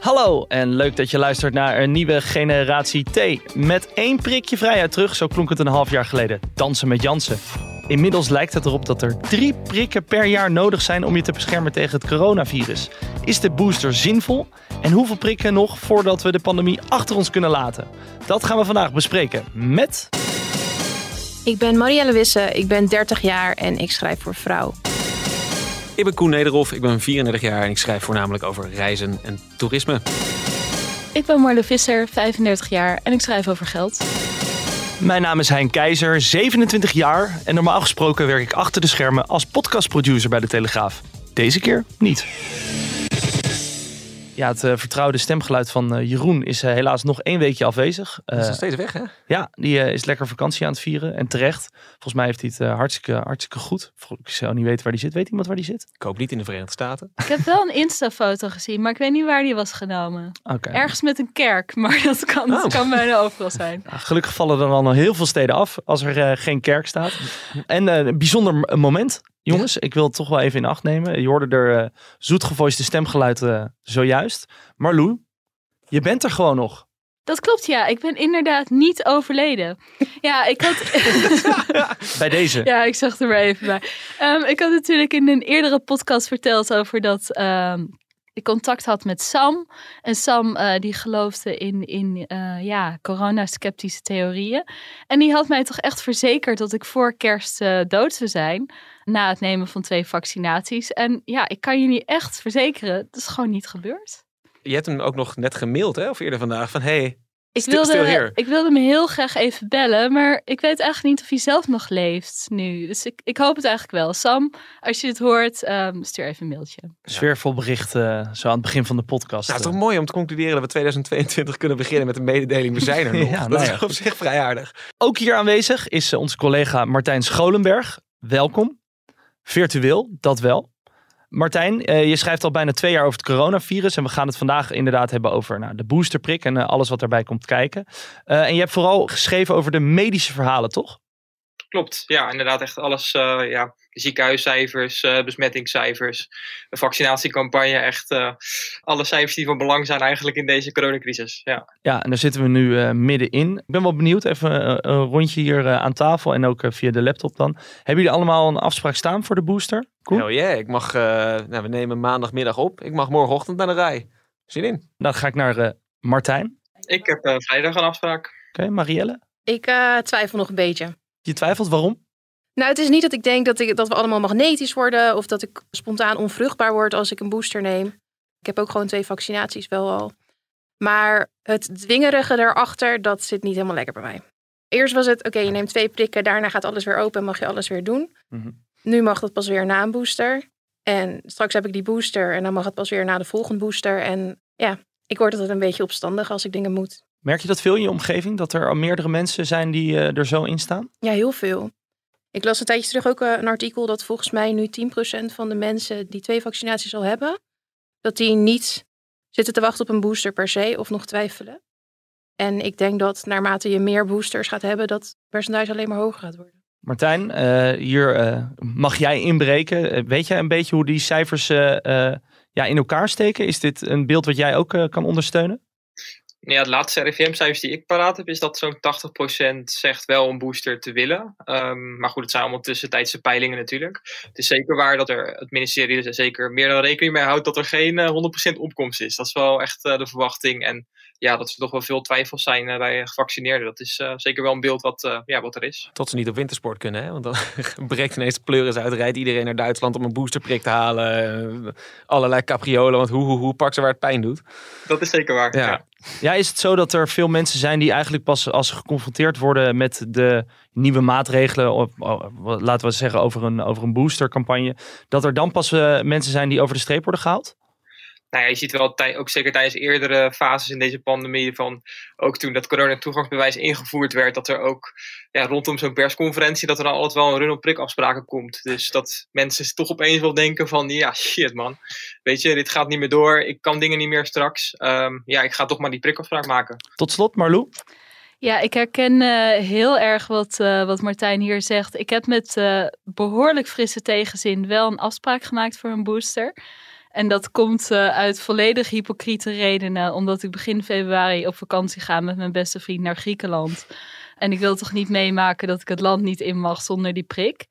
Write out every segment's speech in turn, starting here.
Hallo en leuk dat je luistert naar een nieuwe generatie T. Met één prikje vrijheid terug, zo klonk het een half jaar geleden. Dansen met Jansen. Inmiddels lijkt het erop dat er drie prikken per jaar nodig zijn om je te beschermen tegen het coronavirus. Is de booster zinvol? En hoeveel prikken nog voordat we de pandemie achter ons kunnen laten? Dat gaan we vandaag bespreken met... Ik ben Marielle Wisse, ik ben 30 jaar en ik schrijf voor Vrouw. Ik ben Koen Nederhof, ik ben 34 jaar en ik schrijf voornamelijk over reizen en toerisme. Ik ben Marle Visser, 35 jaar en ik schrijf over geld. Mijn naam is Hein Keizer, 27 jaar en normaal gesproken werk ik achter de schermen als podcastproducer bij de Telegraaf. Deze keer niet. Ja, het uh, vertrouwde stemgeluid van uh, Jeroen is uh, helaas nog één weekje afwezig. Hij is nog steeds weg, hè? Ja, die is lekker vakantie aan het vieren en terecht. Volgens mij heeft hij het hartstikke, hartstikke goed. Ik zou niet weten waar hij zit. Weet iemand waar hij zit? Ik hoop niet in de Verenigde Staten. Ik heb wel een Insta-foto gezien, maar ik weet niet waar die was genomen. Okay. Ergens met een kerk, maar dat kan, oh. dat kan bijna overal zijn. Ja, gelukkig vallen er dan al heel veel steden af als er geen kerk staat. En een bijzonder moment. Jongens, ik wil het toch wel even in acht nemen. Je hoorde er uh, zoetgevoiste stemgeluid uh, zojuist. Marlou, je bent er gewoon nog. Dat klopt, ja. Ik ben inderdaad niet overleden. Ja, ik had... bij deze? Ja, ik zag er maar even bij. Um, ik had natuurlijk in een eerdere podcast verteld over dat... Um, ik contact had met Sam. En Sam uh, die geloofde in, in uh, ja, corona-sceptische theorieën. En die had mij toch echt verzekerd dat ik voor kerst uh, dood zou zijn. Na het nemen van twee vaccinaties. En ja, ik kan niet echt verzekeren. Dat is gewoon niet gebeurd. Je hebt hem ook nog net gemaild, hè? Of eerder vandaag. Van, hey, ik wilde, ik wilde hem heel graag even bellen, maar ik weet eigenlijk niet of hij zelf nog leeft nu. Dus ik, ik hoop het eigenlijk wel. Sam, als je het hoort, um, stuur even een mailtje. Sfeervol bericht uh, zo aan het begin van de podcast. Nou, het is toch mooi om te concluderen dat we 2022 kunnen beginnen met een mededeling. We zijn er nog. ja, dat is op zich vrij aardig. Ook hier aanwezig is onze collega Martijn Scholenberg. Welkom. Virtueel, dat wel. Martijn, uh, je schrijft al bijna twee jaar over het coronavirus. En we gaan het vandaag inderdaad hebben over nou, de boosterprik en uh, alles wat daarbij komt kijken. Uh, en je hebt vooral geschreven over de medische verhalen, toch? Klopt, ja, inderdaad. Echt alles, ja, ziekenhuiscijfers, besmettingscijfers, de vaccinatiecampagne. Echt alle cijfers die van belang zijn eigenlijk in deze coronacrisis. Ja, ja en daar zitten we nu middenin. Ik ben wel benieuwd, even een rondje hier aan tafel en ook via de laptop dan. Hebben jullie allemaal een afspraak staan voor de booster? Cool. Hell yeah, ik mag, uh, nou, we nemen maandagmiddag op. Ik mag morgenochtend naar de rij. Zin in. Dan ga ik naar uh, Martijn. Ik heb uh, vrijdag een afspraak. Oké, okay, Marielle? Ik twijfel nog een beetje. Je twijfelt, waarom? Nou, het is niet dat ik denk dat, ik, dat we allemaal magnetisch worden of dat ik spontaan onvruchtbaar word als ik een booster neem. Ik heb ook gewoon twee vaccinaties wel al. Maar het dwingerige daarachter, dat zit niet helemaal lekker bij mij. Eerst was het, oké, okay, je neemt twee prikken, daarna gaat alles weer open en mag je alles weer doen. Mm -hmm. Nu mag dat pas weer na een booster. En straks heb ik die booster en dan mag het pas weer na de volgende booster. En ja, ik word altijd een beetje opstandig als ik dingen moet. Merk je dat veel in je omgeving? Dat er al meerdere mensen zijn die uh, er zo in staan? Ja, heel veel. Ik las een tijdje terug ook uh, een artikel dat volgens mij nu 10% van de mensen die twee vaccinaties al hebben, dat die niet zitten te wachten op een booster per se of nog twijfelen. En ik denk dat naarmate je meer boosters gaat hebben, dat percentage alleen maar hoger gaat worden. Martijn, uh, hier uh, mag jij inbreken. weet jij een beetje hoe die cijfers ja, in elkaar steken? Is dit een beeld wat jij ook kan ondersteunen? Ja, het laatste RIVM-cijfers die ik paraat heb, is dat zo'n 80% zegt wel een booster te willen. Um, maar goed, het zijn allemaal tussentijdse peilingen natuurlijk. Het is zeker waar dat er het ministerie er zeker meer dan rekening mee houdt dat er geen 100% opkomst is. Dat is wel echt de verwachting. En ja, dat er toch wel veel twijfels zijn uh, bij gevaccineerden. Dat is zeker wel een beeld wat, ja, wat er is. Tot ze niet op wintersport kunnen, hè? Want dan breekt ineens de pleuris uit, rijdt iedereen naar Duitsland om een boosterprik te halen. allerlei capriolen, want hoe, hoe, hoe, pak ze waar het pijn doet. Dat is zeker waar, ja. ja. Ja. is het zo dat er veel mensen zijn die eigenlijk pas als ze geconfronteerd worden met de nieuwe maatregelen, of, laten we zeggen over een, over een boostercampagne, dat er dan pas mensen zijn die over de streep worden gehaald? Nou ja, je ziet wel, ook zeker tijdens eerdere fases in deze pandemie, van ook toen dat corona-toegangsbewijs ingevoerd werd, dat er ook ja, rondom zo'n persconferentie, dat er dan altijd wel een run op prik afspraken komt. Dus dat mensen toch opeens wel denken van, ja, shit man, weet je, dit gaat niet meer door, ik kan dingen niet meer straks. Ehm, ja, ik ga toch maar die prikafspraak maken. Tot slot, Marlou. Ja, ik herken uh, heel erg wat, uh, wat Martijn hier zegt. Ik heb met uh, behoorlijk frisse tegenzin wel een afspraak gemaakt voor een booster. En dat komt uit volledig hypocriete redenen, omdat ik begin februari op vakantie ga met mijn beste vriend naar Griekenland. En ik wil toch niet meemaken dat ik het land niet in mag zonder die prik.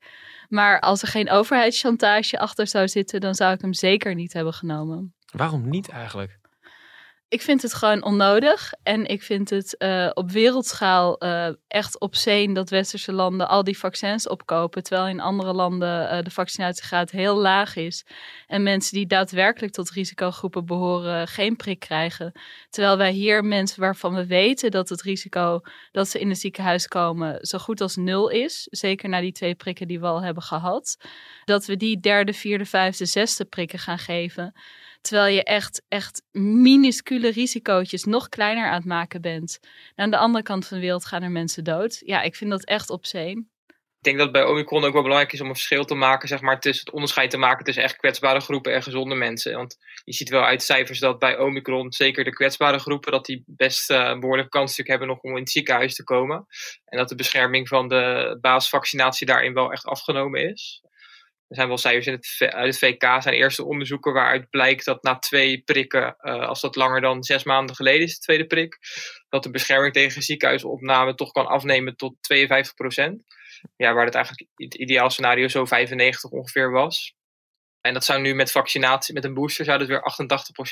Maar als er geen overheidschantage achter zou zitten, dan zou ik hem zeker niet hebben genomen. Waarom niet eigenlijk? Ik vind het gewoon onnodig. En ik vind het uh, op wereldschaal uh, echt obscene dat westerse landen al die vaccins opkopen. Terwijl in andere landen uh, de vaccinatiegraad heel laag is. En mensen die daadwerkelijk tot risicogroepen behoren geen prik krijgen. Terwijl wij hier mensen waarvan we weten dat het risico dat ze in het ziekenhuis komen zo goed als nul is. Zeker na die twee prikken die we al hebben gehad. Dat we die derde, vierde, vijfde, zesde prikken gaan geven. Terwijl je echt, echt minuscule risicootjes nog kleiner aan het maken bent. En aan de andere kant van de wereld gaan er mensen dood. Ja, ik vind dat echt obscene. Ik denk dat bij Omicron ook wel belangrijk is om een verschil te maken, zeg maar, tussen het onderscheid te maken tussen echt kwetsbare groepen en gezonde mensen. Want je ziet wel uit cijfers dat bij Omicron, zeker de kwetsbare groepen, dat die best uh, een kans hebben nog om in het ziekenhuis te komen. En dat de bescherming van de basisvaccinatie daarin wel echt afgenomen is. Er zijn wel cijfers in het, uit het VK, zijn eerste onderzoeken waaruit blijkt dat na twee prikken, uh, als dat langer dan zes maanden geleden is, de tweede prik, dat de bescherming tegen ziekenhuisopname toch kan afnemen tot 52% Ja, waar het eigenlijk het ideaal scenario zo 95 ongeveer was. En dat zou nu met vaccinatie, met een booster, zou dat weer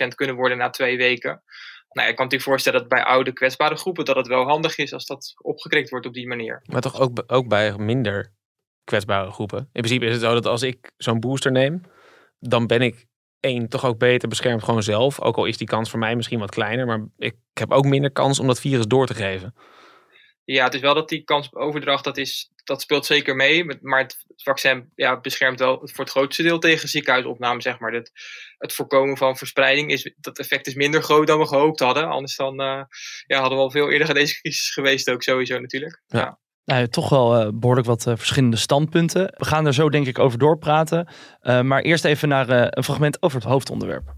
88% kunnen worden na twee weken. Nou, je kan natuurlijk voorstellen dat bij oude kwetsbare groepen dat het wel handig is als dat opgekrikt wordt op die manier. Maar toch ook, ook bij minder kwetsbare groepen. In principe is het zo dat als ik zo'n booster neem, dan ben ik één toch ook beter beschermd gewoon zelf. Ook al is die kans voor mij misschien wat kleiner, maar ik heb ook minder kans om dat virus door te geven. Ja, het is wel dat die kans op overdracht, dat, is, dat speelt zeker mee. Maar het vaccin ja, beschermt wel voor het grootste deel tegen ziekenhuisopname, zeg maar. Het, het voorkomen van verspreiding, is, dat effect is minder groot dan we gehoopt hadden. Anders dan uh, ja, hadden we al veel eerder deze crisis geweest ook sowieso natuurlijk. ja nou, toch wel uh, behoorlijk wat uh, verschillende standpunten. We gaan er zo denk ik over doorpraten. Uh, maar eerst even naar een fragment over het hoofdonderwerp.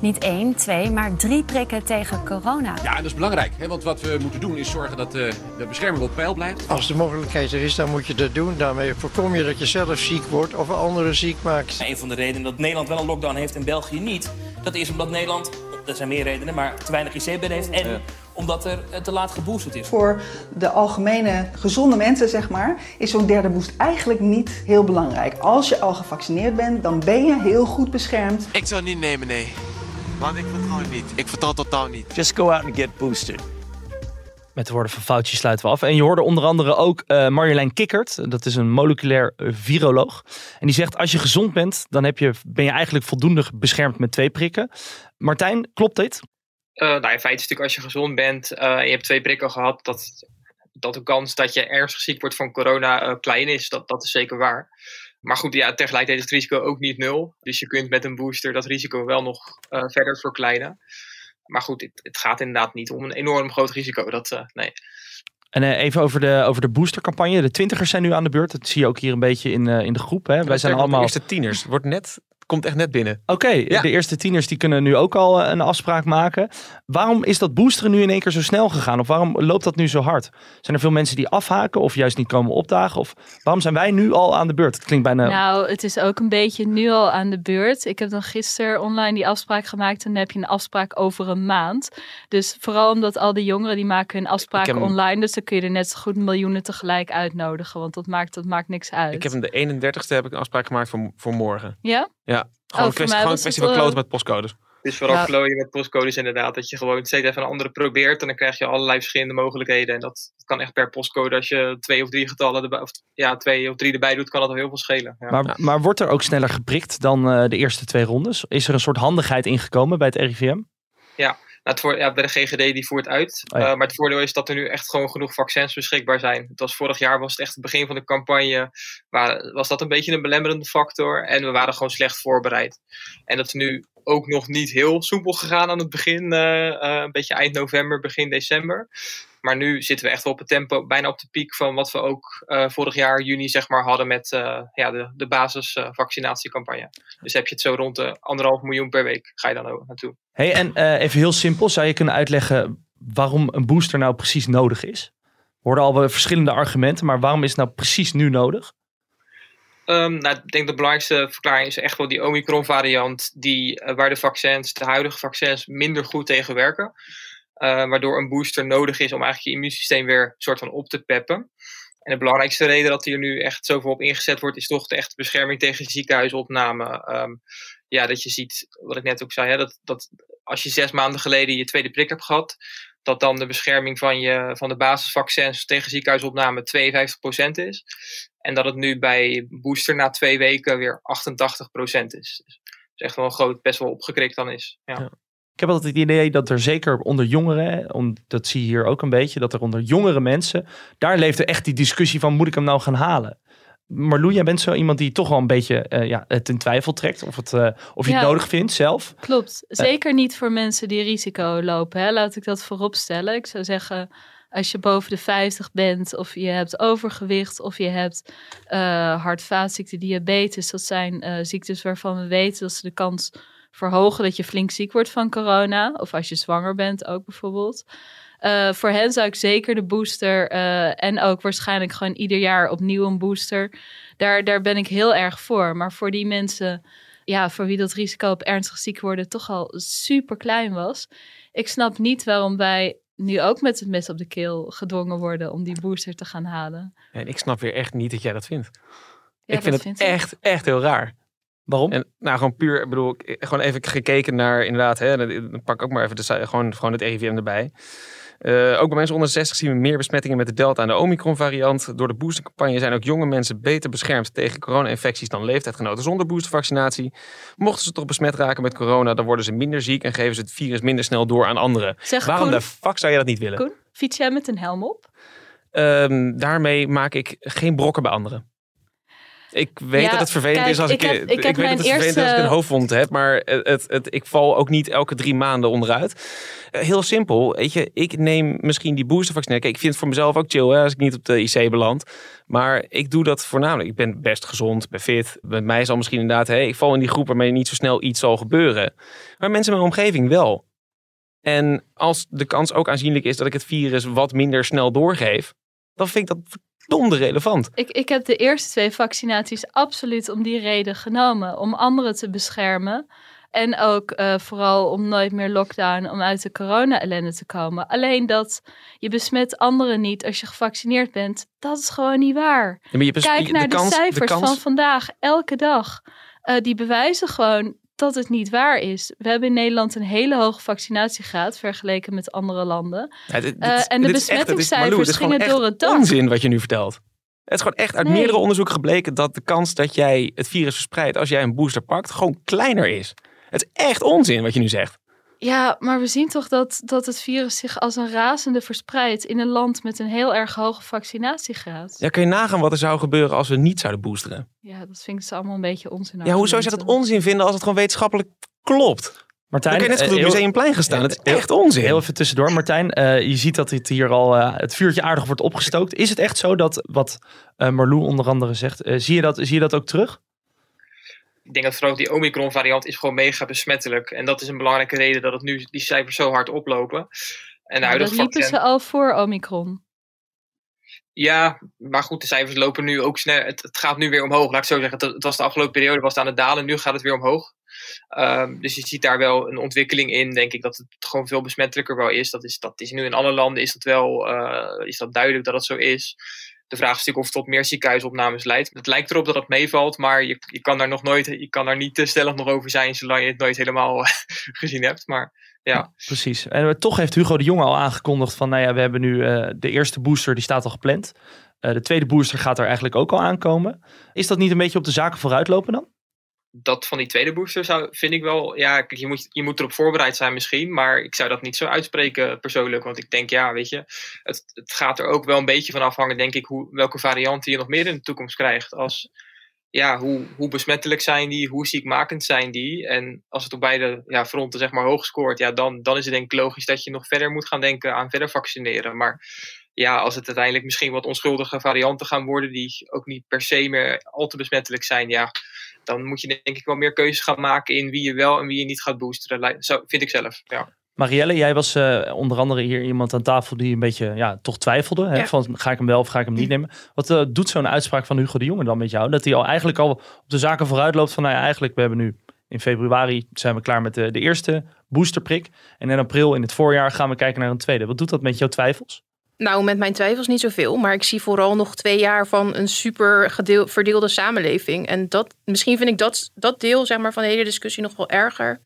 Niet één, twee, maar drie prikken tegen corona. Ja, dat is belangrijk. Hè? Want wat we moeten doen is zorgen dat de bescherming op peil blijft. Als de mogelijkheid er is, dan moet je dat doen. Daarmee voorkom je dat je zelf ziek wordt of anderen ziek maakt. Een van de redenen dat Nederland wel een lockdown heeft en België niet... dat is omdat Nederland, er zijn meer redenen, maar te weinig IC-bed heeft... en omdat er eh, te laat geboosterd is. Voor de algemene gezonde mensen, zeg maar, is zo'n derde boost eigenlijk niet heel belangrijk. Als je al gevaccineerd bent, dan ben je heel goed beschermd. Ik zou niet nemen, nee. Want ik vertrouw niet. Ik vertrouw totaal niet. Just go out and get boosted. Met de woorden van Foutje sluiten we af. En je hoorde onder andere ook uh, Marjolein Kikkert. Dat is een moleculair viroloog. En die zegt, als je gezond bent, dan heb je, ben je eigenlijk voldoende beschermd met twee prikken. Martijn, klopt dit? Uh, nou, in feite is natuurlijk als je gezond bent en je hebt twee prikken gehad, dat, dat de kans dat je ernstig ziek wordt van corona klein is. Dat, dat is zeker waar. Maar goed, ja, tegelijkertijd is het risico ook niet nul. Dus je kunt met een booster dat risico wel nog verder verkleinen. Maar goed, het, het, gaat inderdaad niet om een enorm groot risico. Dat, nee. En even over de, over de boostercampagne. De twintigers zijn nu aan de beurt. Dat zie je ook hier een beetje in, in de groep. Hè. Wij zijn allemaal. De eerste tieners. Wordt net komt echt net binnen. Oké, de eerste tieners die kunnen nu ook al eh, een afspraak maken. Waarom is dat boosteren nu in één keer zo snel gegaan? Of waarom loopt dat nu zo hard? Zijn er veel mensen die afhaken of juist niet komen opdagen? Of waarom zijn wij nu al aan de beurt? Het klinkt bijna... Nou, het is ook een beetje nu al aan de beurt. Ik heb dan gisteren online die afspraak gemaakt en dan heb je een afspraak over een maand. Dus vooral omdat al die jongeren die maken hun afspraken online. Dus dan kun je er net zo goed miljoenen tegelijk uitnodigen. Want dat maakt, dat maakt niks uit. Ik heb hem de 31ste heb ik een afspraak gemaakt voor, voor morgen. Ja? Ja, gewoon, oh, kwestie, gewoon een kwestie van kloten met postcodes. Het is vooral ja. met postcodes inderdaad. Dat je gewoon steeds even een andere probeert. En dan krijg je allerlei verschillende mogelijkheden. En dat kan echt per postcode. Als je twee of drie getallen erbij, of ja, twee of drie erbij doet, kan dat al heel veel schelen. Ja. Maar, maar wordt er ook sneller geprikt dan uh, de eerste twee rondes? Is er een soort handigheid ingekomen bij het RIVM? Ja, nou, voor, ja, bij de GGD die voert uit. Oh ja. uh, maar het voordeel is dat er nu echt gewoon genoeg vaccins beschikbaar zijn. Het was vorig jaar was het echt het begin van de campagne. Waar, was dat een beetje een belemmerende factor. En we waren gewoon slecht voorbereid. En dat we nu ook nog niet heel soepel gegaan aan het begin. eh, eh, een beetje eind november, begin december. Maar nu zitten we echt wel op het tempo, bijna op de piek van wat we ook eh, vorig jaar juni zeg maar hadden met eh, ja, de, de basisvaccinatiecampagne. dus heb je het zo rond de anderhalf miljoen per week, ga je dan ook naartoe. Hey, en eh, even heel simpel, zou je kunnen uitleggen waarom een booster nou precies nodig is? We hoorden al verschillende argumenten, maar waarom is het nou precies nu nodig? Ehm, nou, ik denk de belangrijkste verklaring is echt wel die Omicron-variant, die, waar de vaccins, de huidige vaccins, minder goed tegen werken. Eh, waardoor een booster nodig is om eigenlijk je immuunsysteem weer soort van op te peppen. En de belangrijkste reden dat hier nu echt zoveel op ingezet wordt, is toch de echte bescherming tegen ziekenhuisopname. Ehm, ja, dat je ziet, wat ik net ook zei, hè, dat, dat als je zes maanden geleden je tweede prik hebt gehad, dat dan de bescherming van, je, van de basisvaccins tegen ziekenhuisopname 52% is. En dat het nu bij booster na twee weken weer 88% is. Dus echt wel een groot, best wel opgekrikt dan is. Ja. Ik heb altijd het idee dat er zeker onder jongeren, om, dat zie je hier ook een beetje, dat er onder jongere mensen, daar leeft er echt die discussie van moet ik hem nou gaan halen? Marlou, jij bent zo iemand die toch wel een beetje eh, ja, het in twijfel trekt of, het, eh, of je Ja. het nodig vindt zelf. Klopt. Zeker niet voor mensen die risico lopen. Hè? Laat ik dat voorop stellen. Ik zou zeggen, als je boven de 50 bent, of je hebt overgewicht, of je hebt eh hart- vaatziekte, diabetes. Dat zijn eh, ziektes waarvan we weten dat ze de kans verhogen dat je flink ziek wordt van corona. Of als je zwanger bent ook bijvoorbeeld. Eh, voor hen zou ik zeker de booster eh, en ook waarschijnlijk gewoon ieder jaar opnieuw een booster. Daar, daar ben ik heel erg voor. Maar voor die mensen ja, voor wie dat risico op ernstig ziek worden toch al super klein was. Ik snap niet waarom wij nu ook met het mes op de keel gedwongen worden om die booster te gaan halen. En ik snap weer echt niet dat jij dat vindt. Ja, ik vind het ik. echt, echt heel raar. Waarom? En nou, gewoon puur, ik bedoel, ik- gewoon even gekeken naar inderdaad, hè, dan pak ik ook maar even de, gewoon, gewoon het RIVM erbij. Eh, ook bij mensen onder de 60 zien we meer besmettingen met de Delta en de Omicron variant. Door de boostercampagne zijn ook jonge mensen beter beschermd tegen corona-infecties dan leeftijdgenoten zonder boostervaccinatie. Mochten ze toch besmet raken met corona, dan worden ze minder ziek en geven ze het virus minder snel door aan anderen. Zeg, Waarom Koen- de fuck zou je dat niet willen? Koen, fiets jij met een helm op? Ehm, daarmee maak ik geen brokken bij anderen. Ik weet Ja, dat het vervelend kijk, is als ik, ik heb- ik, ik heb weet mijn dat het vervelend is als ik een hoofdwond heb, maar het, het, het- ik val ook niet elke drie maanden onderuit. Eh, Heel simpel, weet je, ik neem misschien die boostervaccin. Kijk, ik vind het voor mezelf ook chill hè, als ik niet op de IC beland. Maar ik doe dat voornamelijk. Ik ben best gezond, ben fit. Met mij zal misschien inderdaad, hè, ik val in die groep waarmee niet zo snel iets zal gebeuren. Maar mensen in mijn omgeving wel. En als de kans ook aanzienlijk is dat ik het virus wat minder snel doorgeef, dan vind ik dat verdomde relevant. Ik, ik heb de eerste twee vaccinaties absoluut om die reden genomen. Om anderen te beschermen. En ook eh, vooral om nooit meer lockdown, om uit de corona-ellende te komen. Alleen dat je besmet anderen niet als je gevaccineerd bent, dat is gewoon niet waar. Ja, Kijk naar de, kans- de cijfers kans- van vandaag, elke dag. Eh, die bewijzen gewoon dat het niet waar is. We hebben in Nederland een hele hoge vaccinatiegraad vergeleken met andere landen. Ja, dit- dit Eh, en de echt- besmettingscijfers gingen door het dak. onzin wat je nu vertelt. Het is gewoon echt uit Nee. meerdere onderzoeken gebleken dat de kans dat jij het virus verspreidt als jij een booster pakt, gewoon kleiner is. Het is echt onzin wat je nu zegt. Ja, maar we zien toch dat, dat het virus zich als een razende verspreidt in een land met een heel erg hoge vaccinatiegraad. Ja, kun je nagaan wat er zou gebeuren als we niet zouden boosteren? Ja, dat vind ik ze allemaal een beetje onzin. Ja, hoezo zou je dat onzin vinden als het gewoon wetenschappelijk klopt? Martijn, Dan je net goed eh, op Museumplein gaan staan. Het is echt onzin. Heel even tussendoor, Martijn. eh, je ziet dat het hier al eh, het vuurtje aardig wordt opgestookt. Is het echt zo dat wat eh Marlou onder andere zegt, eh, zie, je dat, zie je dat ook terug? Ik denk dat vooral die Omicron variant is gewoon mega besmettelijk. En dat is een belangrijke reden dat het nu die cijfers zo hard oplopen. En de huidige dat liepen vaccin... ze al voor Omicron. Ja, maar goed, de cijfers lopen nu ook snel. Het, het gaat nu weer omhoog. Laat ik zo zeggen. Het, het was de afgelopen periode was het aan het dalen. Nu gaat het weer omhoog. Ehm, dus je ziet daar wel een ontwikkeling in, denk ik, dat het gewoon veel besmettelijker wel is. Dat is, dat is nu in alle landen is dat wel eh, is dat duidelijk dat dat zo is. De vraag is natuurlijk of het tot meer ziekenhuisopnames leidt. Het lijkt erop dat het meevalt, maar je, je kan daar nog nooit, je kan daar niet te stellig nog over zijn, zolang je het nooit helemaal gezien hebt. Maar ja. Precies. En eh, toch heeft Hugo de Jonge al aangekondigd van, nou ja, we hebben nu eh, de eerste booster, die staat al gepland. Eh, de tweede booster gaat er eigenlijk ook al aankomen. Is dat niet een beetje op de zaken vooruitlopen dan? Dat van die tweede booster zou, vind ik wel. Ja, je moet, je moet erop voorbereid zijn misschien. Maar ik zou dat niet zo uitspreken persoonlijk. Want ik denk, ja, weet je. Het, het gaat er ook wel een beetje van afhangen, denk ik, hoe, welke varianten je nog meer in de toekomst krijgt. Als, ja, hoe, hoe besmettelijk zijn die, hoe ziekmakend zijn die. En als het op beide ja, fronten zeg maar hoog scoort, ja, dan, dan is het denk ik logisch dat je nog verder moet gaan denken aan verder vaccineren. Maar ja, als het uiteindelijk misschien wat onschuldige varianten gaan worden, die ook niet per se meer al te besmettelijk zijn, ja, dan moet je denk ik wel meer keuzes gaan maken in wie je wel en wie je niet gaat boosteren. Zo vind ik zelf. Ja. Marielle, jij was uh, onder andere hier iemand aan tafel die een beetje ja, toch twijfelde. Hè, Ja. Van ga ik hem wel of ga ik hem niet nemen? Wat uh, doet zo'n uitspraak van Hugo de Jonge dan met jou? Dat hij al eigenlijk al op de zaken vooruit loopt van nou ja, eigenlijk we hebben nu in februari zijn we klaar met de, de eerste boosterprik. En in april in het voorjaar gaan we kijken naar een tweede. Wat doet dat met jouw twijfels? Nou, met mijn twijfels niet zoveel. Maar ik zie vooral nog twee jaar van een super gedeel, verdeelde samenleving. En dat, misschien vind ik dat, dat deel zeg maar, van de hele discussie nog wel erger.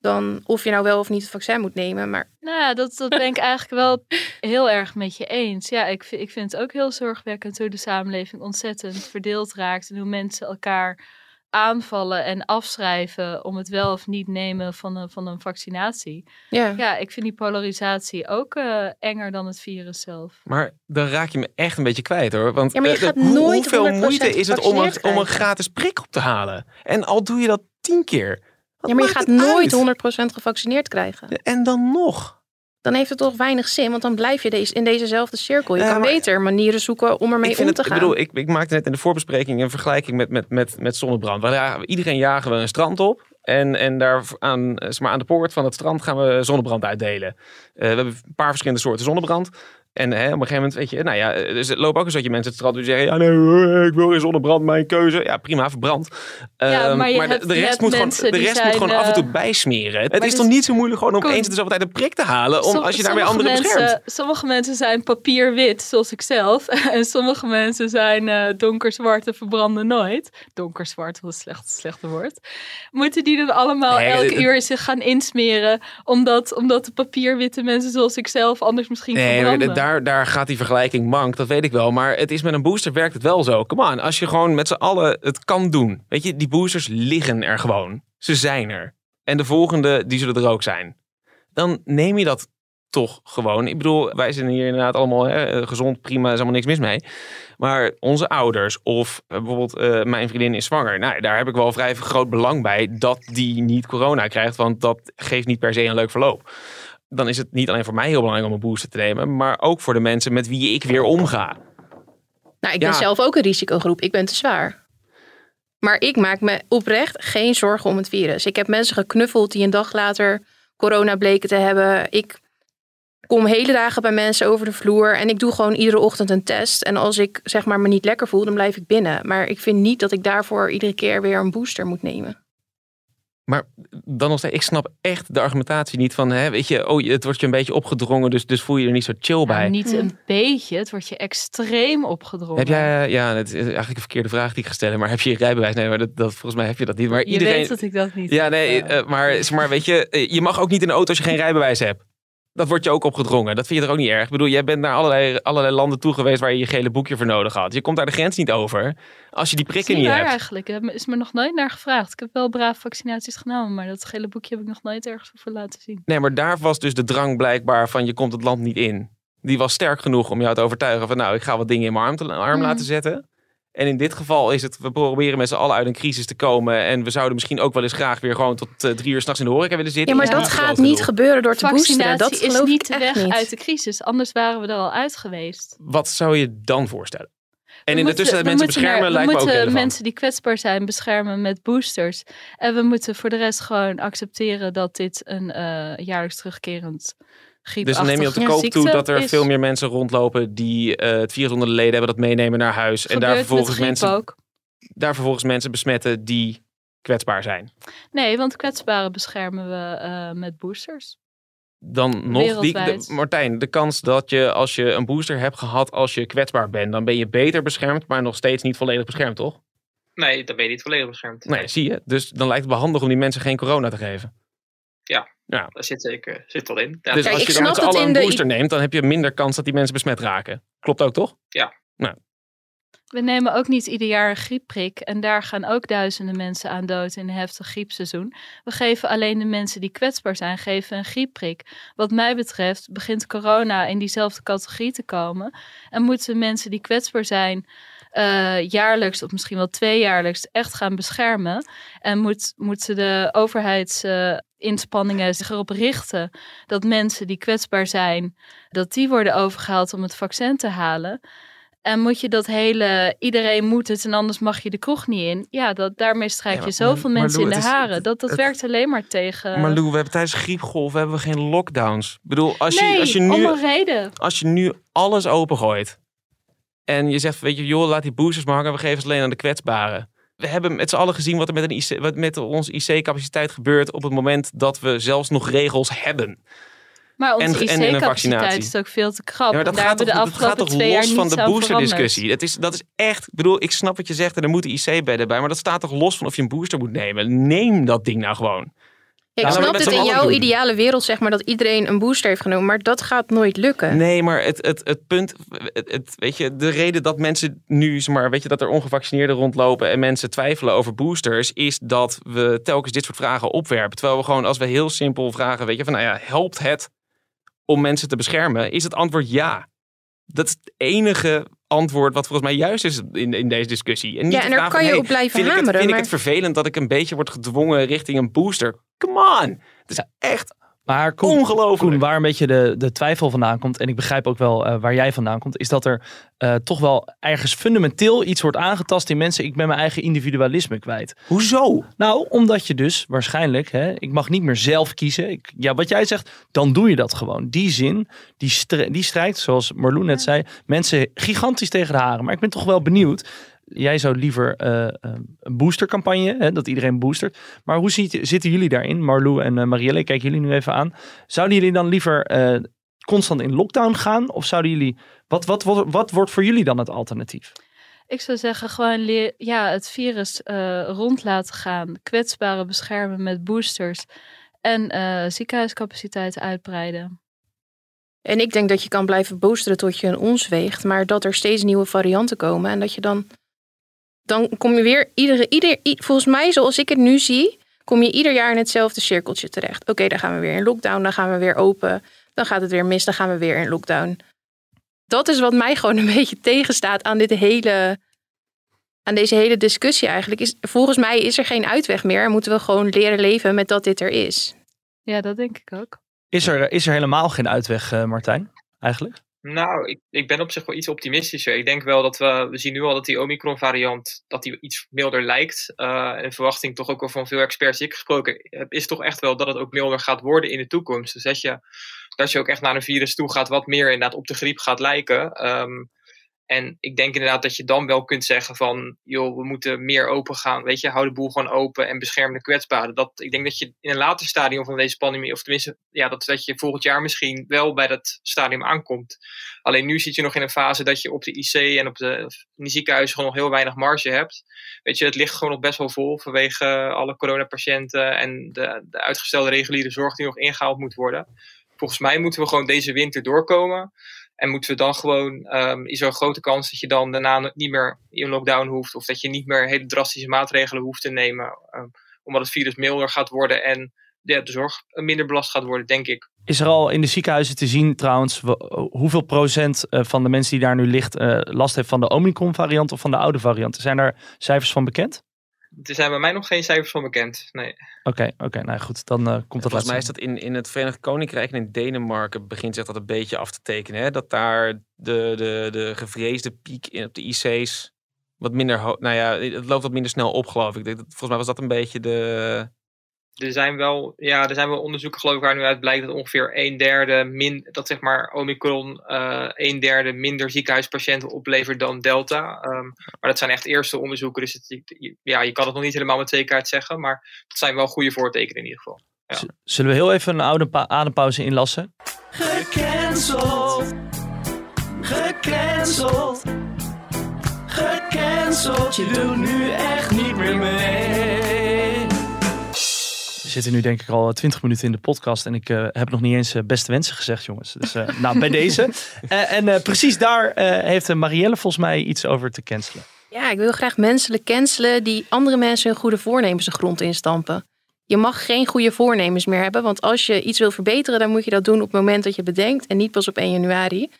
Dan of je nou wel of niet het vaccin moet nemen. Maar Nou dat, dat ben ik eigenlijk wel heel erg met je eens. Ja, ik, ik vind het ook heel zorgwekkend hoe de samenleving ontzettend verdeeld raakt. En hoe mensen elkaar aanvallen en afschrijven om het wel of niet nemen van een, van een vaccinatie. ja. Ja, ik vind die polarisatie ook eh, enger dan het virus zelf. Maar dan raak je me echt een beetje kwijt hoor. Want Ja, maar je eh, gaat hoe- nooit hoeveel 100% moeite is het om een, om een gratis prik op te halen? En al doe je dat tien keer. Ja, maar je gaat nooit uit? 100% gevaccineerd krijgen. En dan nog. Dan heeft het toch weinig zin. Want dan blijf je deze, in dezezelfde cirkel. Je Ja, kan maar- beter manieren zoeken om ermee ik om het, te ik gaan. bedoel, ik, ik maakte net in de voorbespreking een vergelijking met, met, met, met zonnebrand. Waar, iedereen jagen we een strand op. En, en daar aan, eh, zeg maar, aan de poort van het strand gaan we zonnebrand uitdelen. Eh, we hebben een paar verschillende soorten zonnebrand. En hè, op een gegeven moment, weet je, nou ja, dus er lopen ook een soortje mensen het strand die zeggen, ja nee, ik wil geen zonnebrand, mijn keuze. Ja, prima, verbrand. Ja, Ehm, maar de, rest, moet gewoon, de rest moet zijn, gewoon af en toe eh, bijsmeren. Het is dus- toch niet zo moeilijk gewoon om Koen, eens in de zoveel tijd een prik te halen, om, Som- als je daarmee anderen mensen, beschermt. Sommige mensen zijn papierwit, zoals ik zelf. En sommige mensen zijn eh donkerzwart en verbranden nooit. Donkerzwart, wat een slecht, slechte woord. Moeten die dan allemaal Nee, elke het- uur zich gaan insmeren? Omdat, omdat de papierwitte mensen zoals ik zelf anders misschien Nee, verbranden? Daar, gaat die vergelijking mank, dat weet ik wel. Maar het is met een booster werkt het wel zo. Come on, als je gewoon met z'n allen het kan doen. Weet je, die boosters liggen er gewoon. Ze zijn er. En de volgende, die zullen er ook zijn. Dan neem je dat toch gewoon. Ik bedoel, wij zijn hier inderdaad allemaal hè, gezond, prima, is allemaal niks mis mee. Maar onze ouders of eh, bijvoorbeeld eh, mijn vriendin is zwanger. Nou, daar heb ik wel vrij groot belang bij dat die niet corona krijgt. Want dat geeft niet per se een leuk verloop dan is het niet alleen voor mij heel belangrijk om een booster te nemen, maar ook voor de mensen met wie ik weer omga. Nou, ik Ja. ben zelf ook een risicogroep. Ik ben te zwaar. Maar ik maak me oprecht geen zorgen om het virus. Ik heb mensen geknuffeld die een dag later corona bleken te hebben. Ik kom hele dagen bij mensen over de vloer en ik doe gewoon iedere ochtend een test. En als ik zeg maar me niet lekker voel, dan blijf ik binnen. Maar ik vind niet dat ik daarvoor iedere keer weer een booster moet nemen. Maar dan nog steeds, ik snap echt de argumentatie niet van, hè, weet je, oh, het wordt je een beetje opgedrongen, dus, dus voel je er niet zo chill bij. Nou, niet een beetje, het wordt je extreem opgedrongen. Heb jij, ja, het is eigenlijk een verkeerde vraag die ik ga stellen, maar heb je je rijbewijs? Nee, maar dat, dat, volgens mij heb je dat niet. Maar je iedereen, weet dat ik dat niet Ja, nee, eh. eh, maar, maar weet je, eh, je mag ook niet in de auto als je geen rijbewijs hebt. Dat wordt je ook opgedrongen. Dat vind je er ook niet erg. Ik bedoel, jij bent naar allerlei, allerlei landen toe geweest waar je je gele boekje voor nodig had. Je komt daar de grens niet over als je die prikken niet niet waar hebt. eigenlijk. Er is me nog nooit naar gevraagd. Ik heb wel braaf vaccinaties genomen, maar dat gele boekje heb ik nog nooit ergens voor laten zien. Nee, maar daar was dus de drang blijkbaar van je komt het land niet in. Die was sterk genoeg om jou te overtuigen van nou, ik ga wat dingen in mijn arm, te, arm Mhm. laten zetten. En in dit geval is het, we proberen met z'n allen uit een crisis te komen. En we zouden misschien ook wel eens graag weer gewoon tot eh, drie uur s'nachts in de horeca willen Ja, zitten. maar Is dat gaat niet gebeuren door te boosteren. Dat is niet de weg niet. uit de crisis. Anders waren we er al uit geweest. Wat zou je dan voorstellen? En We in de moeten- tussentijd we mensen moeten beschermen naar- lijkt me We ook moeten relevant. mensen die kwetsbaar zijn beschermen met boosters. En we moeten voor de rest gewoon accepteren dat dit een eh, jaarlijks terugkerend Dus dan neem je op de koop toe dat er is. veel meer mensen rondlopen die eh, het virus onder de leden hebben, dat meenemen naar huis. en daar vervolgens, mensen, ook. daar vervolgens mensen besmetten die kwetsbaar zijn. Nee, want kwetsbaren beschermen we eh, met boosters. dan nog die, de- Martijn, de kans dat je als je een booster hebt gehad als je kwetsbaar bent, dan ben je beter beschermd, maar nog steeds niet volledig beschermd, toch? Nee, dan ben je niet volledig beschermd. Nee, zie je. Dus dan lijkt het wel handig om die mensen geen corona te geven. Ja, Ja. dat zit zeker zit wel in. Ja, dus als je dan met z'n het allen in een de- booster neemt, dan heb je minder kans dat die mensen besmet raken. Klopt ook, toch? Ja. Nou, We nemen ook niet ieder jaar een griepprik. En daar gaan ook duizenden mensen aan dood in een heftig griepseizoen. We geven alleen de mensen die kwetsbaar zijn, geven een griepprik. Wat mij betreft begint corona in diezelfde categorie te komen. En moeten mensen die kwetsbaar zijn eh, jaarlijks of misschien wel tweejaarlijks echt gaan beschermen. En moet, moeten de overheidsinspanningen zich erop richten dat mensen die kwetsbaar zijn, dat die worden overgehaald om het vaccin te halen. En moet je dat hele, iedereen moet het en anders mag je de kroeg niet in. Ja, dat, daarmee strijk Ja, je maar- zoveel maar mensen Lou, in de is- haren. Dat, dat het- werkt alleen maar tegen... Maar Lou, we hebben tijdens griepgolf hebben we geen lockdowns. Ik bedoel, als je, als je om nu een reden. als je nu alles opengooit en je zegt, weet je, joh, laat die boosters maar hangen, we geven ze alleen aan de kwetsbaren. We hebben met z'n allen gezien wat er met, een IC, wat met onze IC-capaciteit gebeurt op het moment dat we zelfs nog regels hebben. Maar onze IC-capaciteit is ook veel te krap. Ja, maar dat gaat toch, de dat gaat los van de boosterdiscussie. Dat is, dat is echt, ik bedoel, ik snap wat je zegt en er moeten IC-bedden bij, maar dat staat toch los van of je een booster moet nemen. Neem dat ding nou gewoon. Ja, ik snap het in jouw doen. ideale wereld, zeg maar, dat iedereen een booster heeft genomen. Maar dat gaat nooit lukken. Nee, maar het, het, het punt, het, het- weet je, de reden dat mensen nu, zeg maar, weet je, dat er ongevaccineerden rondlopen en mensen twijfelen over boosters, is dat we telkens dit soort vragen opwerpen. Terwijl we gewoon, als we heel simpel vragen, weet je, van nou ja, helpt het om mensen te beschermen? Is het antwoord ja. Dat is het enige antwoord wat volgens mij juist is in, in deze discussie. En niet Ja, en daar kan je hey, op blijven vind ik het, hameren, vind ik het vervelend dat ik een beetje word gedwongen richting een booster? Come on! Het is echt Maar Koen, ongelooflijk. Koen, waar een beetje de, de twijfel vandaan komt, en ik begrijp ook wel eh, waar jij vandaan komt, is dat er eh, toch wel ergens fundamenteel iets wordt aangetast in mensen. Ik ben mijn eigen individualisme kwijt. Hoezo? Nou, omdat je dus waarschijnlijk, hè, ik mag niet meer zelf kiezen. Ik, ja, wat jij zegt, dan doe je dat gewoon. Die zin, die, stre- die strijkt, zoals Marloen net zei, mensen gigantisch tegen de haren. Maar ik ben toch wel benieuwd. Jij zou liever eh, eh, een boostercampagne, hè, dat iedereen boostert. Maar hoe ziet, zitten jullie daarin? Marlou en eh, Marielle, ik kijk jullie nu even aan. Zouden jullie dan liever eh, constant in lockdown gaan? Of zouden jullie, wat, wat, wat, wat wordt voor jullie dan het alternatief? Ik zou zeggen, gewoon leer, ja, het virus eh, rond laten gaan. Kwetsbaren beschermen met boosters. En eh ziekenhuiscapaciteit uitbreiden. En ik denk dat je kan blijven boosteren tot je een ons weegt. Maar dat er steeds nieuwe varianten komen. En dat je dan... Dan kom je weer iedere... Ieder, volgens mij, zoals ik het nu zie... Kom je ieder jaar in hetzelfde cirkeltje terecht. Oké, dan gaan we weer in lockdown. Dan gaan we weer open. Dan gaat het weer mis. Dan gaan we weer in lockdown. Dat is wat mij gewoon een beetje tegenstaat aan dit hele... Aan deze hele discussie eigenlijk. Is, volgens mij is er geen uitweg meer. En moeten we gewoon leren leven met dat dit er is. Ja, dat denk ik ook. Is er, is er helemaal geen uitweg, eh, Martijn? Eigenlijk? Nou, ik, ben op zich wel iets optimistischer. Ik denk wel dat we, we zien nu al dat die Omicron variant, dat die iets milder lijkt. Eh, en verwachting toch ook wel van veel experts die ik gesproken heb, is toch echt wel dat het ook milder gaat worden in de toekomst. Dus dat je, dat je ook echt naar een virus toe gaat wat meer inderdaad op de griep gaat lijken. Ehm, en ik denk inderdaad dat je dan wel kunt zeggen van, joh, we moeten meer open gaan. Weet je, hou de boel gewoon open en bescherm de kwetsbaren. Dat, ik denk dat je in een later stadium van deze pandemie, of tenminste, ja, dat, dat je volgend jaar misschien wel bij dat stadium aankomt. Alleen nu zit je nog in een fase dat je op de IC en op de, in de ziekenhuizen gewoon nog heel weinig marge hebt. Weet je, het ligt gewoon nog best wel vol vanwege alle coronapatiënten en de, de uitgestelde reguliere zorg die nog ingehaald moet worden. Volgens mij moeten we gewoon deze winter doorkomen. En moeten we dan gewoon, ehm, is er een grote kans dat je dan daarna niet meer in lockdown hoeft. Of dat je niet meer hele drastische maatregelen hoeft te nemen. ehm, omdat het virus milder gaat worden en de zorg minder belast gaat worden, denk ik. Is er al in de ziekenhuizen te zien trouwens hoeveel procent eh, van de mensen die daar nu ligt eh, last heeft van de Omicron variant of van de oude variant? Zijn daar cijfers van bekend? Er zijn bij mij nog geen cijfers van bekend. Nee. Oké, oké, nou goed, dan eh, komt dat Volgens mij is dat in, in het Verenigd Koninkrijk en in Denemarken begint zich dat een beetje af te tekenen. Hè? Dat daar de, de, de gevreesde piek in, op de IC's wat minder, nou ja, het loopt wat minder snel op geloof ik. Ik denk dat- Volgens mij was dat een beetje de... Er zijn wel, ja, er zijn wel onderzoeken geloof ik waar nu uit blijkt dat ongeveer een derde min, dat zeg maar Omicron eh een derde minder ziekenhuispatiënten oplevert dan Delta. Ehm, maar dat zijn echt eerste onderzoeken, dus het, je- ja, je kan het nog niet helemaal met zekerheid zeggen, maar dat zijn wel goede voortekenen in ieder geval. Ja. Zullen we heel even een oude pa- adempauze inlassen? Gecanceld. Gecanceld. Gecanceld. Je doet nu echt niet zitten nu denk ik al 20 minuten in de podcast en ik eh, heb nog niet eens eh, beste wensen gezegd, jongens. Dus eh, nou, bij deze. En precies daar heeft Marielle volgens mij iets over te cancelen. Ja, ik wil graag mensen cancelen die andere mensen hun goede voornemens de grond instampen. Je mag geen goede voornemens meer hebben, want als je iets wil verbeteren, dan moet je dat doen op het moment dat je bedenkt en niet pas op 1 januari.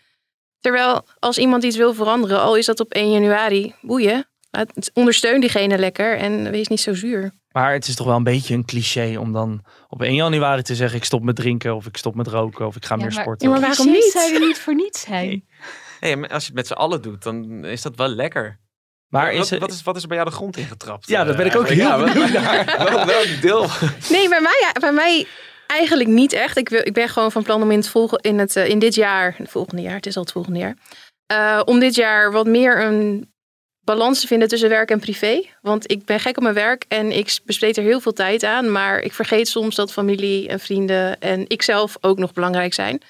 Terwijl als iemand iets wil veranderen, al is dat op 1 januari, boeien. Het- Ondersteun diegene lekker en wees niet zo zuur. Maar het is toch wel een beetje een cliché om dan op 1 januari te zeggen: ik stop met drinken, of ik stop met roken, of ik ga meer sporten. Ja, maar waarom niet? zouden niet voor niets zijn. Hey, maar als je het met z'n allen doet, dan is dat wel lekker. Maar wat, is er- wat, is, wat is er bij jou de grond ingetrapt? Ja, daar ben ik ook eigenlijk? heel Ja, benieuwd wel- naar. Welk, deel? Nee, bij mij, bij mij eigenlijk niet echt. Ik, wil, ik ben gewoon van plan om in, het volgen, in, het, eh, in dit jaar, het volgende jaar, het is al het volgende jaar, eh, om dit jaar wat meer een balans te vinden tussen werk en privé. Want ik ben gek op mijn werk en ik besteed er heel veel tijd aan. Maar ik vergeet soms dat familie en vrienden en ikzelf ook nog belangrijk zijn.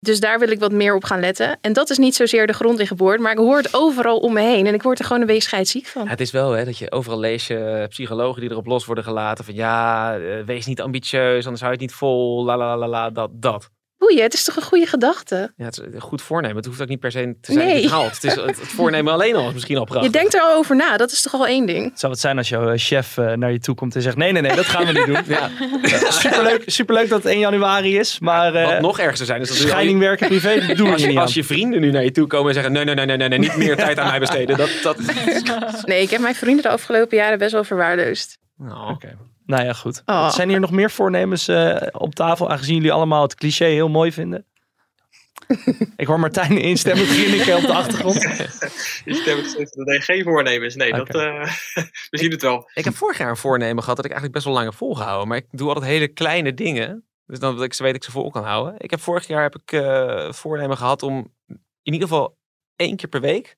Dus daar wil ik wat meer op gaan letten. En dat is niet zozeer de grond in geboord, maar ik hoor het overal om me heen. En ik word er gewoon een beetje scheidsziek van. Het is wel hè, dat je overal lees je eh, psychologen die erop los worden gelaten. Van ja, eh, wees niet ambitieus, anders hou je het niet vol. La la la, la dat, dat. Het is toch een goede gedachte? Ja, het is een goed voornemen. Het hoeft ook niet per se te zijn Nee. het haalt. Het, is, het, het voornemen alleen al is misschien al prachtig. Je denkt er al over na, dat is toch al één ding? Zou het zijn als jouw eh, chef eh, naar je toe komt en zegt: Nee, nee, nee, dat gaan we niet doen. Ja. Superleuk, superleuk dat het 1 januari is, maar. eh, Wat nog erger zou zijn is dat scheiding werken privé, dat doen we als, niet je, aan. als je vrienden nu naar je toe komen en zeggen: nee, nee, nee, nee, nee, nee niet meer tijd aan mij besteden. Dat, dat... Nee, ik heb mijn vrienden de afgelopen jaren best wel verwaarloosd. Nou, Nou ja, goed. Oh. Zijn hier nog meer voornemens eh, op tafel, aangezien jullie allemaal het cliché heel mooi vinden? Ik hoor Martijn instemmend grinniken op de achtergrond. Steeds, dat geen voornemens. Nee, dat, eh, we zien het wel. Ik heb vorig jaar een voornemen gehad dat ik eigenlijk best wel lang heb volgehouden. Maar ik doe altijd hele kleine dingen. Dus dan dat ik ze weet ik ze vol kan houden. Ik heb vorig jaar heb ik eh, voornemen gehad om in ieder geval één keer per week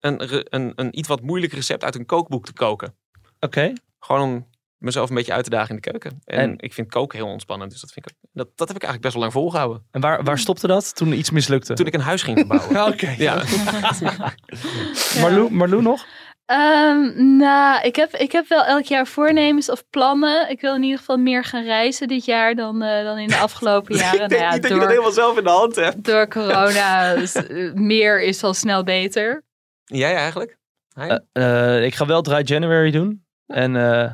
een, een, een iets wat moeilijk recept uit een kookboek te koken. Oké. Gewoon om mezelf een beetje uit te dagen in de keuken. En, En- ik vind koken heel ontspannend. Dus dat, vind ik, dat, dat heb ik eigenlijk best wel lang volgehouden. En waar, waar stopte dat toen iets mislukte? Toen ik een huis ging verbouwen. Oké. Ja. Marlou, Marlou nog? Ehm, nou, ik heb, ik heb wel elk jaar voornemens of plannen. Ik wil in ieder geval meer gaan reizen dit jaar dan, eh, dan in de afgelopen jaren. ik denk nou ja, niet dat je dat helemaal zelf in de hand hebt. door corona, eh, meer is al snel beter. Jij eigenlijk? Eh, eh, ik ga wel Dry January doen. En eh,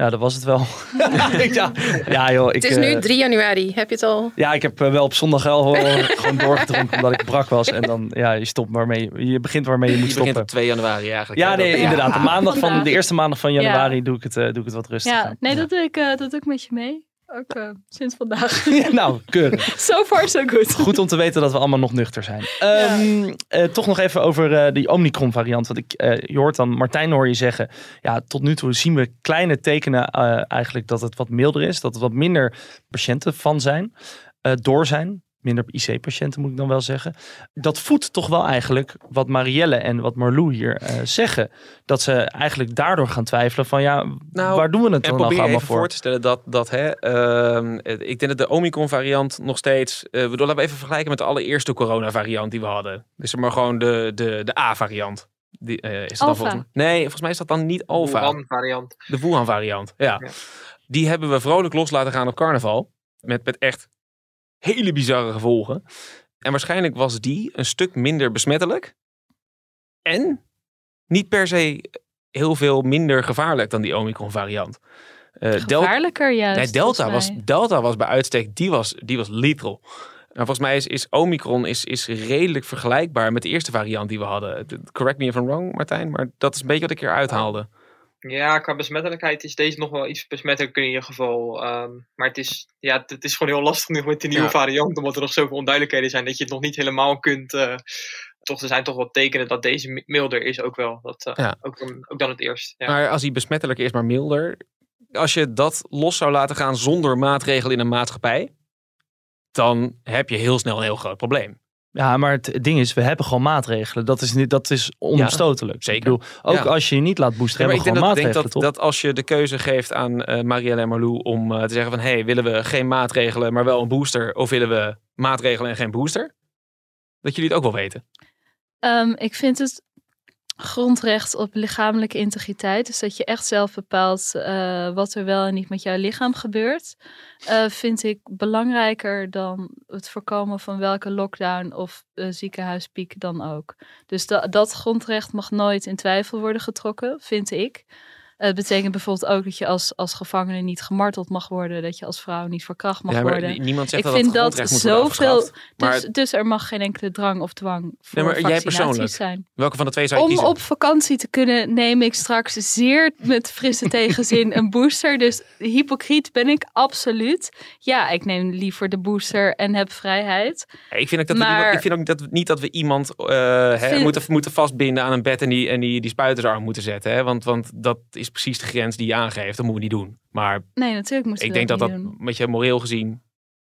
ja, dat was het wel. ja, ja, joh. Ik, het is eh, nu 3 januari, heb je het al? Ja, ik heb eh, wel op zondag wel gewoon, doorgedronken omdat ik brak was. En dan, ja, je stopt waarmee je begint waarmee je moet Je begint stoppen. op 2 januari eigenlijk. Ja, nee, inderdaad. De, maandag van, de eerste maandag van Ja. januari doe, ik het, eh, doe ik het wat rustiger. Ja, nee, dat doe, ik, eh, dat doe ik met je mee. Ook eh, sinds vandaag. nou, keurig. so far, so good. Goed om te weten dat we allemaal nog nuchter zijn. Ehm, eh, toch nog even over eh, die Omicron variant. Want ik, je hoort dan Martijn hoor je zeggen. Ja, tot nu toe zien we kleine tekenen eigenlijk dat het wat milder is. Dat er wat minder patiënten van zijn. door zijn. Minder IC-patiënten moet ik dan wel zeggen. Dat voedt toch wel eigenlijk wat Marielle en wat Marlou hier eh, zeggen. Dat ze eigenlijk daardoor gaan twijfelen van ja, Nou, waar doen we het dan nog probeer allemaal even voor voor? te stellen dat, dat hè, ehm, ik denk dat de Omicron variant nog steeds, eh bedoel, laten we even vergelijken met de allereerste corona variant die we hadden. Dus maar gewoon de, de, de A variant. Die, eh, is dat dan volgens mij? Nee, volgens mij is dat dan niet Alpha. Wuhan variant. De Wuhan variant, ja. Die hebben we vrolijk los laten gaan op carnaval. Met, met echt hele bizarre gevolgen. En waarschijnlijk was die een stuk minder besmettelijk. En niet per se heel veel minder gevaarlijk dan die Omicron variant. Eh, Gevaarlijker juist. Nee, Delta, was. Delta was bij uitstek, die was, die was lethal. En volgens mij is, is Omicron is, is redelijk vergelijkbaar met de eerste variant die we hadden. Correct me if I'm wrong, Martijn, maar dat is een beetje wat ik hier uithaalde. Ja, qua besmettelijkheid is deze nog wel iets besmettelijker in ieder geval. Ehm, maar het is, ja, het, is gewoon heel lastig nu met die nieuwe Ja. variant, omdat er nog zoveel onduidelijkheden zijn dat je het nog niet helemaal kunt. eh, toch, er zijn toch wel tekenen dat deze mi- milder is ook wel. Dat, eh, Ja. ook, dan, ook dan het eerst. Ja. Maar als die besmettelijker is, maar milder. Als je dat los zou laten gaan zonder maatregelen in een maatschappij, dan heb je heel snel een heel groot probleem. Ja, maar het ding is, we hebben gewoon maatregelen. Dat is, niet, dat is onomstotelijk. zeker. Ik bedoel, ook Ja. als je je niet laat boosteren, Ja, maar hebben ik we denk, gewoon dat, ik denk maatregelen, dat, dat als je de keuze geeft aan eh Marielle en Marlou om eh, te zeggen van... hey, willen we geen maatregelen, maar wel een booster? Of willen we maatregelen en geen booster? Dat jullie het ook wel weten. Ehm, ik vind het grondrecht op lichamelijke integriteit. Dus dat je echt zelf bepaalt eh, wat er wel en niet met jouw lichaam gebeurt. eh, vind ik belangrijker dan het voorkomen van welke lockdown of eh, ziekenhuispiek dan ook. Dus da- dat grondrecht mag nooit in twijfel worden getrokken, vind ik. Het betekent bijvoorbeeld ook dat je als, als gevangene niet gemarteld mag worden. Dat je als vrouw niet verkracht mag Ja, maar worden. niemand zegt ik dat vind dat zoveel. Dus, dus er mag geen enkele drang of dwang voor Nee, maar jij persoonlijk, zijn. welke van de twee zou je Om kiezen? op vakantie te kunnen neem ik straks zeer met frisse tegenzin een booster. Dus hypocriet ben ik absoluut. Ja, ik neem liever de booster en heb vrijheid. Ja, Ik vind ook, dat Maar- ik vind ook dat niet dat we iemand eh, hè, Vind- moeten, moeten vastbinden aan een bed en die, en die, die spuitersarm moeten zetten. Hè? Want, want dat is precies de grens die je aangeeft. Dat moeten we niet doen. Maar Nee, natuurlijk moeten ik denk dat dat, met je moreel gezien,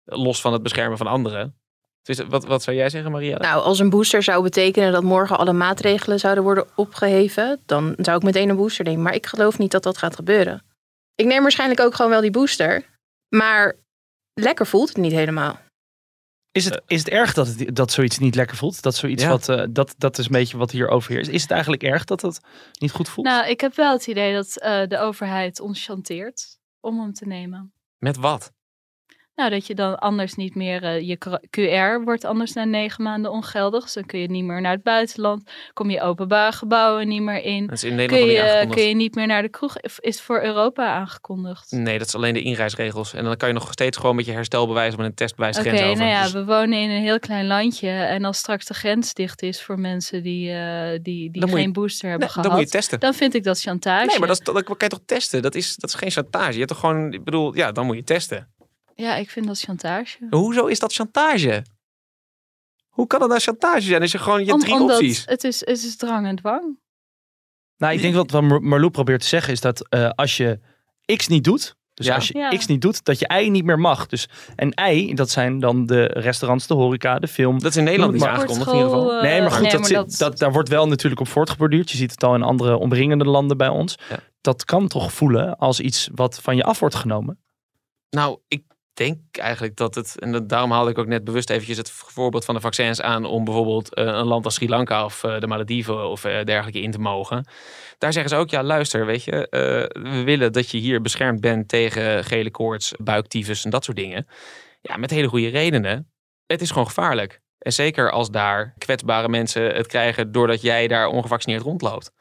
los van het beschermen van anderen. Dus wat, wat zou jij zeggen, Maria? Nou, als een booster zou betekenen dat morgen alle maatregelen zouden worden opgeheven, dan zou ik meteen een booster nemen. Maar ik geloof niet dat dat gaat gebeuren. Ik neem waarschijnlijk ook gewoon wel die booster. Maar lekker voelt het niet helemaal. Is het, is het erg dat, het, dat zoiets niet lekker voelt? Dat zoiets Ja. wat, eh, dat, dat is een beetje wat hier overheerst. Is het eigenlijk erg dat dat niet goed voelt? Nou, ik heb wel het idee dat eh, de overheid ons chanteert om hem te nemen. Met wat? Nou, dat je dan anders niet meer, eh, je QR wordt anders na negen maanden ongeldig. Dus dan kun je niet meer naar het buitenland. Kom je openbare gebouwen niet meer in. Dat is in Nederland kun je, kun je niet meer naar de kroeg. Is voor Europa aangekondigd? Nee, dat is alleen de inreisregels. En dan kan je nog steeds gewoon met je herstelbewijs of met een testbewijs de Oké, grens over. nou ja, Dus- we wonen in een heel klein landje. En als straks de grens dicht is voor mensen die, eh, die, die Dan moet je- geen booster hebben Nee, dan gehad. moet je testen. Dan vind ik dat chantage. Nee, maar dat, is, dat kan je toch testen? Dat is, dat is geen chantage. Je hebt toch gewoon, ik bedoel, ja, dan moet je testen. Ja, ik vind dat chantage. Hoezo is dat chantage? Hoe kan dat nou chantage zijn als je gewoon, je Om- drie omdat opties. Het is, het is drang en dwang. Nou, ik denk wat wat Mar- Marlou probeert te zeggen is dat eh, als je X niet doet, dus Ja. als je Ja. X niet doet, dat je Y niet meer mag. Dus, en Y, dat zijn dan de restaurants, de horeca, de film. Dat is in Nederland niet aangekondigd in ieder geval. Nee, maar goed, nee, dat, maar zit- dat- dat, daar wordt wel natuurlijk op voortgeborduurd. Je ziet het al in andere omringende landen bij ons. Ja. Dat kan toch voelen als iets wat van je af wordt genomen. Nou, ik denk eigenlijk dat het, en daarom haalde ik ook net bewust eventjes het voorbeeld van de vaccins aan om bijvoorbeeld eh, een land als Sri Lanka of eh, de Malediven of eh, dergelijke in te mogen. Daar zeggen ze ook, ja luister, weet je, we willen dat je hier beschermd bent tegen gele koorts, buiktyfus en dat soort dingen. Ja, met hele goede redenen. Het is gewoon gevaarlijk. En zeker als daar kwetsbare mensen het krijgen doordat jij daar ongevaccineerd rondloopt.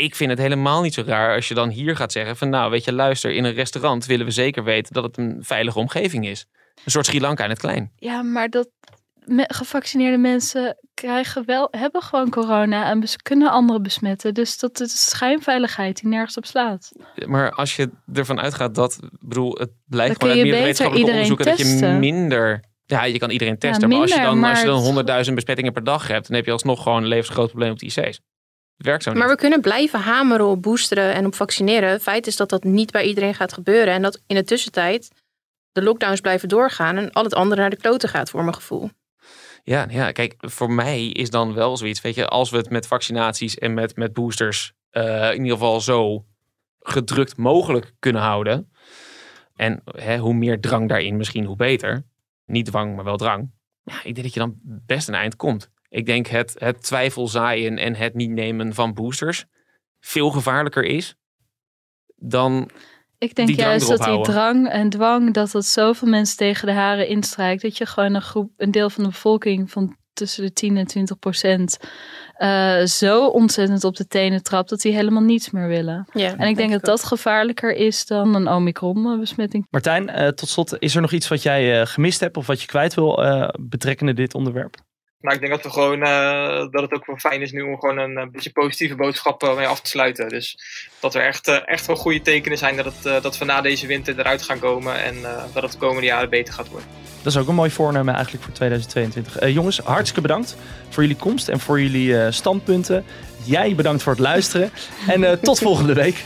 Ik vind het helemaal niet zo raar als je dan hier gaat zeggen van nou weet je luister in een restaurant willen we zeker weten dat het een veilige omgeving is. Een soort Sri Lanka in het klein. Ja, maar dat gevaccineerde mensen krijgen wel, hebben gewoon corona en kunnen anderen besmetten. Dus dat is schijnveiligheid die nergens op slaat. Maar als je ervan uitgaat dat, bedoel het blijkt gewoon uit beter wetenschappelijke onderzoeken dat je minder ja, je kan iedereen testen. maar als je minder, dan, als je dan het- 100.000 besmettingen per dag hebt, dan heb je alsnog gewoon een levensgroot probleem op de IC's. Het werkt zo niet. Maar we kunnen blijven hameren op boosteren en op vaccineren. Het feit is dat dat niet bij iedereen gaat gebeuren. En dat in de tussentijd de lockdowns blijven doorgaan en al het andere naar de kloten gaat, voor mijn gevoel. Ja, ja, kijk, voor mij is dan wel zoiets, weet je, als we het met vaccinaties en met, met boosters eh, in ieder geval zo gedrukt mogelijk kunnen houden. En hè, hoe meer drang daarin, misschien hoe beter. Niet dwang, maar wel drang. Ja, ik denk dat je dan best een eind komt. Ik denk het, het twijfel zaaien en het niet nemen van boosters veel gevaarlijker is dan Ik denk juist dat die drang en dwang, dat dat zoveel mensen tegen de haren instrijkt. Dat je gewoon een groep, een deel van de bevolking van tussen de 10 en 20 procent eh, zo ontzettend op de tenen trapt dat die helemaal niets meer willen. Ja, en ik denk dat dat gevaarlijker is dan een Omicron-besmetting. Martijn, eh, tot slot, is er nog iets wat jij eh, gemist hebt of wat je kwijt wil eh betrekkende dit onderwerp? Maar ik denk dat, we gewoon, eh, dat het ook wel fijn is nu om gewoon een, beetje positieve boodschap eh, mee af te sluiten. Dus dat er echt, eh, echt wel goede tekenen zijn dat, het, eh, dat we na deze winter eruit gaan komen en dat het de komende jaren beter gaat worden. Dat is ook een mooi voornemen eigenlijk voor 2022. Eh, jongens, hartstikke bedankt voor jullie komst en voor jullie standpunten. Jij bedankt voor het luisteren. En tot volgende week.